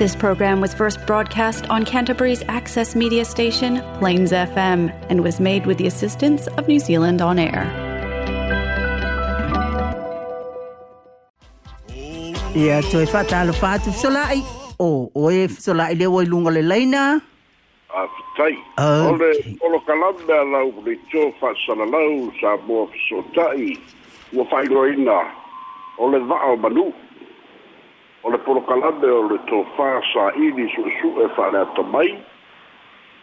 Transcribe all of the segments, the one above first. This program was first broadcast on Canterbury's access media station, Plains FM, and was made with the assistance of New Zealand On Air. Ia toi whatalo whātu solai. O, oe solai leo i lunga le leina. A fitai. Ole, olo kalamba lau kule tō whasalalau sa mua fisotai. Ua whairoina. Ole vaa o manu. o le polokalame o le tofā saʻili suʻesuʻe faaleata mai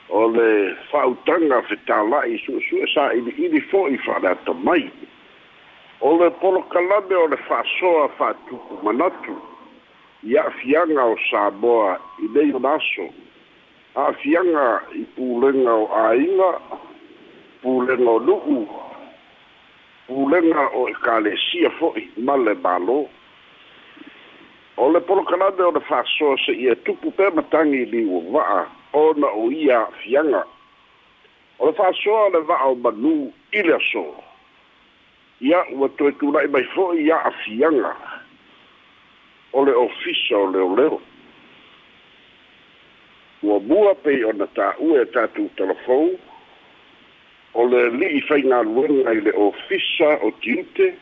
o le faautaga fetālaʻi suʻesuʻe saʻiliʻili fo'i faaleata mai o le polokalame o le faasoa faatupu manatu i aafiaga o saboa i lei o laso aafiaga i pulega o āiga pulega o nuu pulega o ekalesia fo'i ma le mālō o le polokalade o le faasoa seʻia tupu pea matagi liuava'a ona o ia a'afiaga o le faasoa o le va'a o manū i le aso ia ua toe tula'i mai fo'i ia afiaga o le ofisa o leoleo ua mua pei ona tā'ue e tatou talafou o le li'i faigaluega i le ofisa o tiute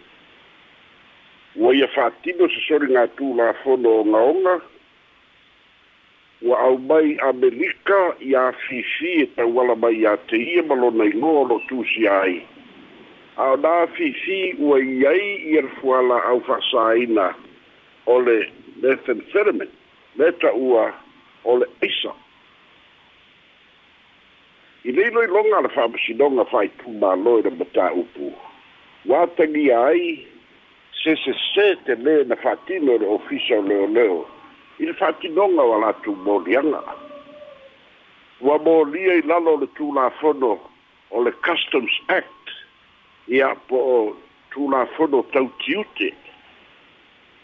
ua ia fa'atino sosori ga tulafono ogaoga ua aumai amelika ia fifi e tauala mai iā te ia ma lona igoa o loo tusia ai a o nā fifi ua i ai ia lefuala au fa'asāina o le nathan fetterman le ta'ua o le aisa i leiloiloga a le fa'amasinoga fa'aitumālo i le matāupu ua tagia ai se se se te me na fatino le ofisa le o leo. Ile fatinonga wala tu morianga. Wa moria i lalo le tu la fono o le Customs Act. Ia po o tu la fono tau tiute.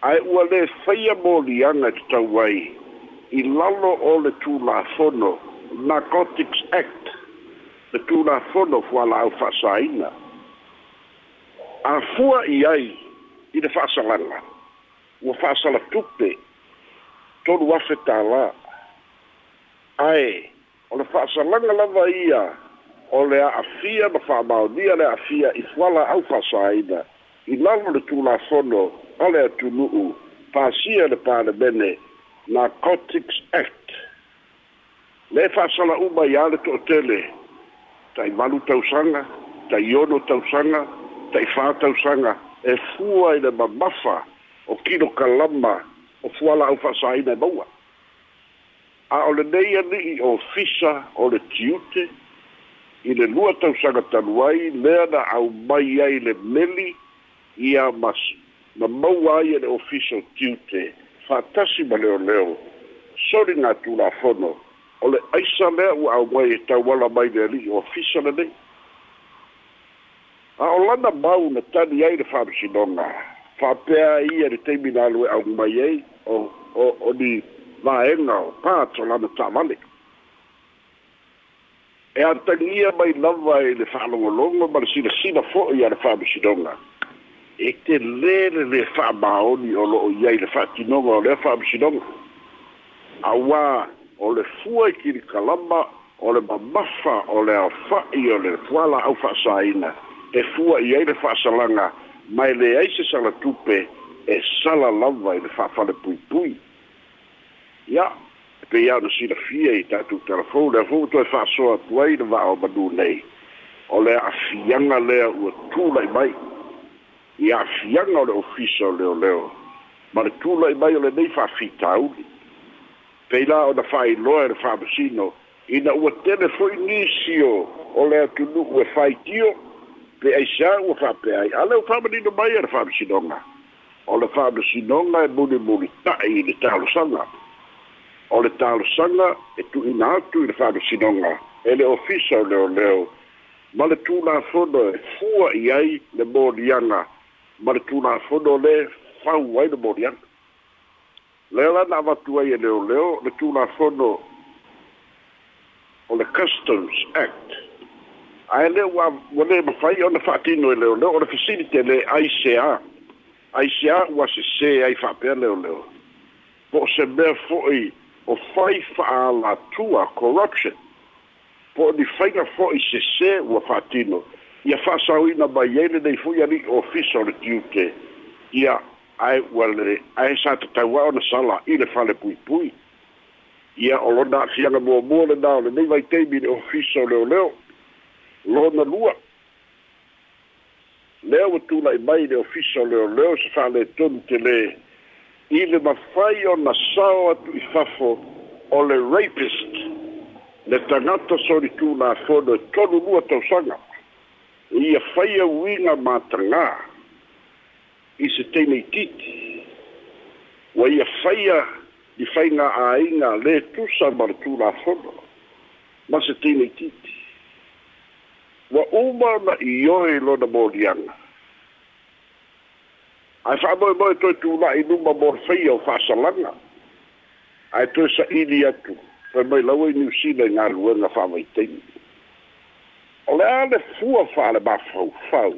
Ai ua le feia morianga te tau wai. I lalo o le tu la fono Narcotics Act. Le tu la fono fuala au fasaina. Afua i aia. ina fa'asalala ua fa'asala tupe tolu afe tālā ae o le fa'asalaga lava ia o afia a'afia ma fa'amaonia le a'afia i fuala au fa'asāina i lalo le tulafono a le atunu'u pasia le palemene narcotics act le fa'asala'uma iā le to'atele ta'i malu tausaga ta'i ono tausaga fā tausaga e fua i le mamafa o kino kalama o fuala au faasaina e maua a o lenei ali'i o fisa o le tiute i le lua tausaga talu ai lea na aumai ai le meli ia mas na maua ai e le ofisa o tiute faatasi ma leoleo soli gatulafono o le aisa lea ua aumai e tauala mai le ali'i o fisa lenei a olana mau na tani ai le faamasinoga faapea ia le taiminalu e augumai ai o o o ni vaega o patolana taamale e atagia mai lava i e le faalogologo ma le silasila fo'i a le faamasinoga e te lē le le faamaoni o lo'o i ai le faatinoga o lea faamasinoga auā o le fua i kilikalama o le mamafa o le aofa'i o le fuala au fa'asāina e fua i ai le fa'asalaga ma e leai se salatupe e sala lava i le fa'afale puipui ia e peia ona silafia i tatou telefon lea fou toe fa'asoa atu ai le va'ao manu nei o le afiaga lea ua tula'i mai ia afiaga o le ofisa o leoleo ma le tula'i mai o lenei fa'afitauli pei la ona fa'ailoa e le fa'amasino ina ua tele foi nisio o le atunu'u e faitio pe aisa ua fa'apeai a leu fa'amanino mai a le fa'amasinoga o le fa'amasinoga e mulimuli ta'i i le talosaga o le talosaga e tu'ina atu i le fa'amasinoga e le ofisa o leoleo ma le tulafono e fua i ai le moliaga ma le tulafono le fau ai le le lana avatu ai e leoleo le customs act ae le ua ole mafai ona fa'atino e leoleo o le facilite le aisea aisea ua sesē ai fa'apea leoleo po o se mea fo'i o fai fa'alatua corruption po o ni faiga fo'i sesē ua fa'atino ia fa'asauina mai ai lenei fo'i alii ofisa o le tiute ia ae ua le ae sa tatau ao na sala i le fale puipui ia o lona a'afiaga muamua lenā o lenei vaitaimi le ofisa o leoleo lona lua lea ua tula'i mai le ofisa o leoleo se fa'aletonu telē i le mafai ona sao atu i fafo o le rapist le tagata solitunafono e tolu lua tausaga ia faia uiga matagā i se teineitiiti ua ia faia i faiga āiga lē tusa ma le tulafono ma se teineitiiti wa uma na iyo e lo na bodiang ai fa mo mo to tu la i numa mo fei o fa salanga ai to sa ili atu fa mo la we ni si na nga ru na fa mai tei o le ale fua fa le ba fau fau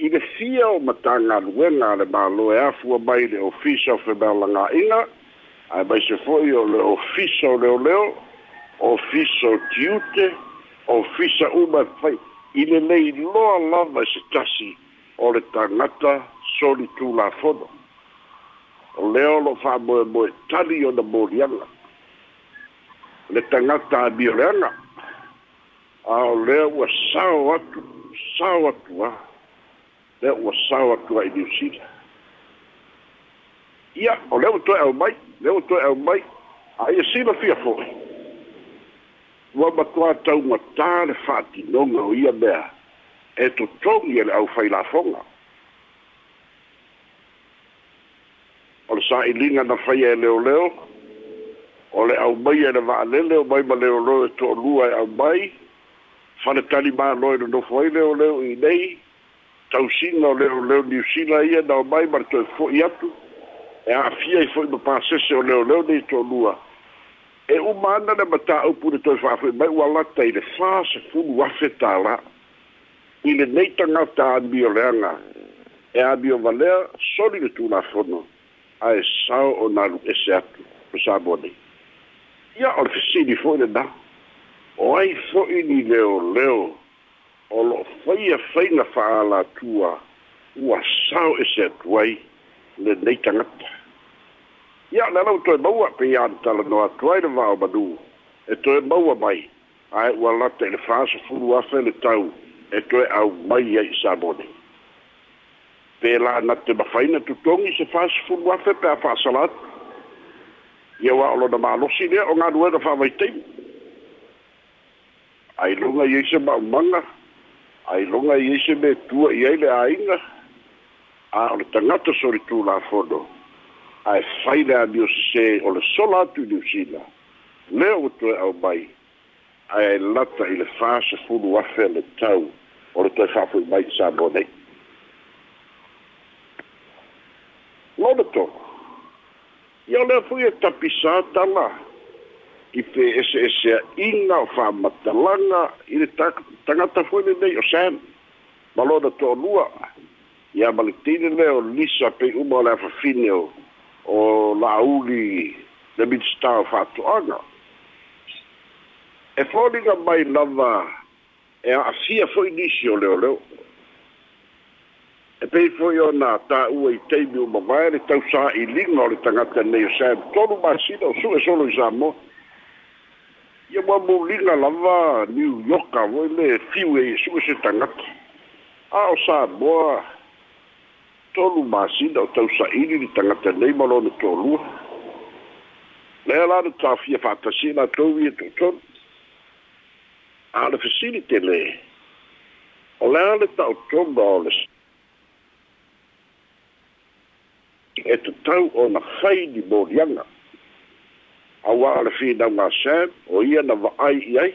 i le fia o matanga ruenga le ba lo e afua mai le ofisa fe ba langa ina ai ba se foi o le ofisa o leo leo ofisa o tiute ofisa ofisa uma fai ine nei loa lava se tasi o le tangata soli tu la fono. O leo lo fa moe moe tali o na morianga. Le tangata a mireanga. A o leo wa sao atu, sao atu a. Leo wa sao atu a inu sida. Ia, o leo toi e au mai, leo toi e au mai. A ia sima fia fo'i ua matua taugatā le fa'atinoga o ia mea e totogi e le ʻaufailafoga o le sa'iliga na faia e leoleo o le ʻaumai e le va'alele o mai ma leoleo e to'alua e ʻaumai faletali mālo e lenofo ai leoleo i nei tausiga o leoleo niusila ia na o mai ma le toe fo'i atu e a'afia i fo'i ma pasese o leoleo nei to'alua e o mana na mata o pura to fa foi mai wala ta ile fa se fu wa fe ta la ile nei ta nga ta bi o lenga e a bi o vale so li tu na fono a e sa o na lu e se atu o sa bodi ia o fi si di fo le na o ai fo i ni leo leo o lo fai a fai na fa la tua ua sao e se atuai le nei ta nga ta ia o le alau toe maua peia talanoa atu ai le vaomanū e toe maua mai ae ua lata i le fasofulu afe le tau e toe au mai ai samone pēlā na te mawhaina tutongi se fasofulu afe pēa fāsalat ia wā olo na mālosi lea o ngā nuera whāwaitei ai longa i eise maumanga ai longa i eise me tua i eile a inga a ole tangata sori tū la fodo ae fai le aniosese o le sola atu i niuzila lea ua toe au mai ae lata i le fasefulu afe le tau o le toe fa'afoi mai i samoa nei lona toko ia o lea foi e tapisa tala i te eseeseaʻiga o fa'amatalaga i le tagata foi lenei o sam ma lona toʻalua ia ma le tine lea o lisa pei uma o le afafine o o lauli le minsta o fatuaga e foliga mai lava e aafia foʻi nisi o leoleo e pei foʻi ona taʻua i taimi umavae le tausaʻiliga o le tagata nei o sam tolu masina o suʻesolo i samoa ia ua muliga lava new yorka foi le fiu e iesuʻe se tagata a o samoa tolu masina o tau saʻili li tagata nei ma lona tolua lea la na tafia faatasi latou ia e toʻatolu a le fesili telē o lea le taʻotoga e o le e tatau ona fai ni moliaga auā o le finauga sam o ia na vaai i ai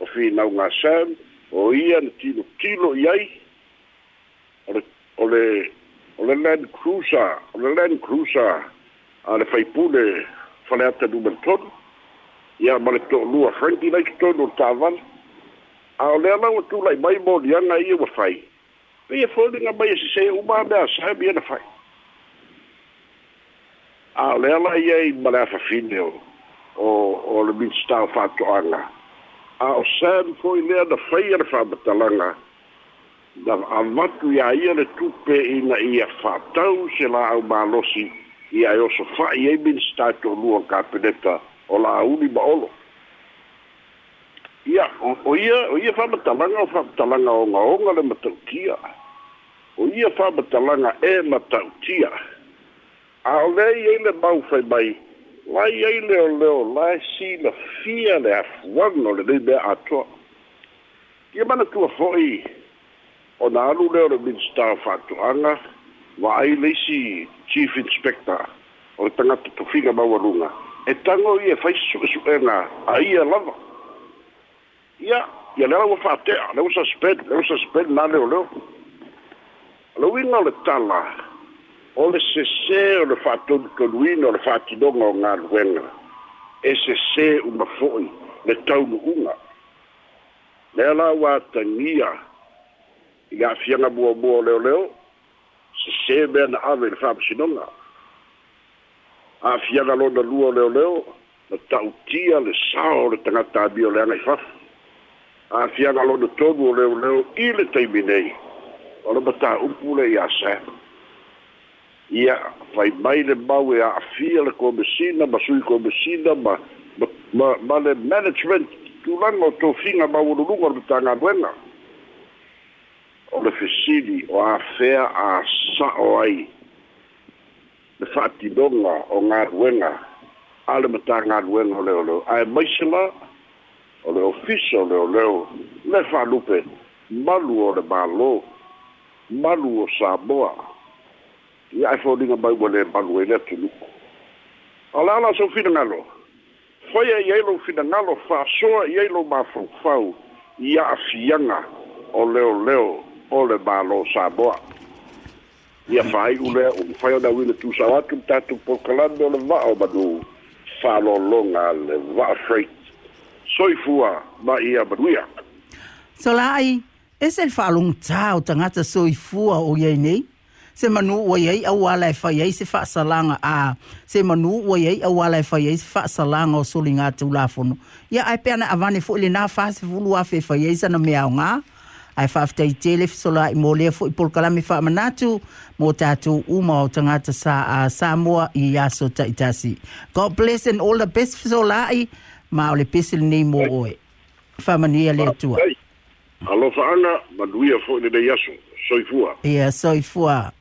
o finauga sam o ia na tilotilo i ai o le o le o le Land Cruiser, o le Land Cruiser a le faipule fale ata numen tonu, ia ma le to lua Franky Lake tonu o tawan, a o le alau atu lai mai mo ni anga ia wa fai, pe ia fōni nga mai e sise e umā mea sae mi ana fai. A o le alau ia i ma le afa fine o, o, o le minstau fātua anga, a o sae mi fōi lea na fai ana fātua langa, dar avatu ya ia le tupe ina ia fatau se la au malosi ia e oso fa ia e bin stato lu o kapeneta o la uni baolo ia o ia o ia fa matalanga o fa matalanga o nga onga le matautia o ia fa matalanga e matautia a le ia le mau fai mai la ia ia leo leo la e si la fia le afuano le bebe atoa ia mana tua fo'i ia o na alu le o le minister fa tu anga wa ai le si chief inspector o tanga tu tu figa ba warunga e tango ie fai su su ena a ia lava ia ia le alu fa te le usa spend le usa spend na le o leo le wina le tala o le se se o le fa tu tu wina o le fa ti donga o ngā ruenga e se se umafoi le taunu unga le ala wa tangia le ya fianga bua bua leo leo se se be na ave le fa pasinonga a fianga lo na lua leo leo na tautia le sao le tangata abio le angai fafu a fianga lo na tonu leo leo i le taiminei ala bata umpule ya sa ya fai mai le mau ya e, a fia le komesina ma sui komesina ma ma ma le management tu lango to finga ma wululunga le tanga duenga o le fesili o afea a sa'o ai le fa'atinoga o galuega a le matagaluega o leoleo ae maisela o le ofisa o leoleo le fa'alupe malu o le mālō malu o samoa ia e foliga mai ua lē malu ai le atunuku o le ala sou finagalo faia i ai lou finagalo fa'asoa i ai lou mafaufau ia afiaga o leoleo o le malo saboa ia fai ule o fai ona wina tu sa watu tatu po kalande o le vao manu falo longa le vao freight soifua ma ia manuia so la ai ese le falo ngta o tangata soifua o iei nei se manu o iei au ala e fai ei se fa salanga a se manu o iei au ala e fai ei se fa salanga o soli ngata ulafono ia ai peana avane fo ili na fa se fulu afe fai ei sana mea o ngaa Ai whaaftai le fisola i mō lea fo i polkalame whaamanatu mō tātou uma o tangata sa a Samoa i aso taitasi. God bless and all the best fisola i ma o le pesel nei mō oe. Whamania lea ah, tua. Alofa ana, maduia fo i le aso. Soifua. Ia, yeah, soifua.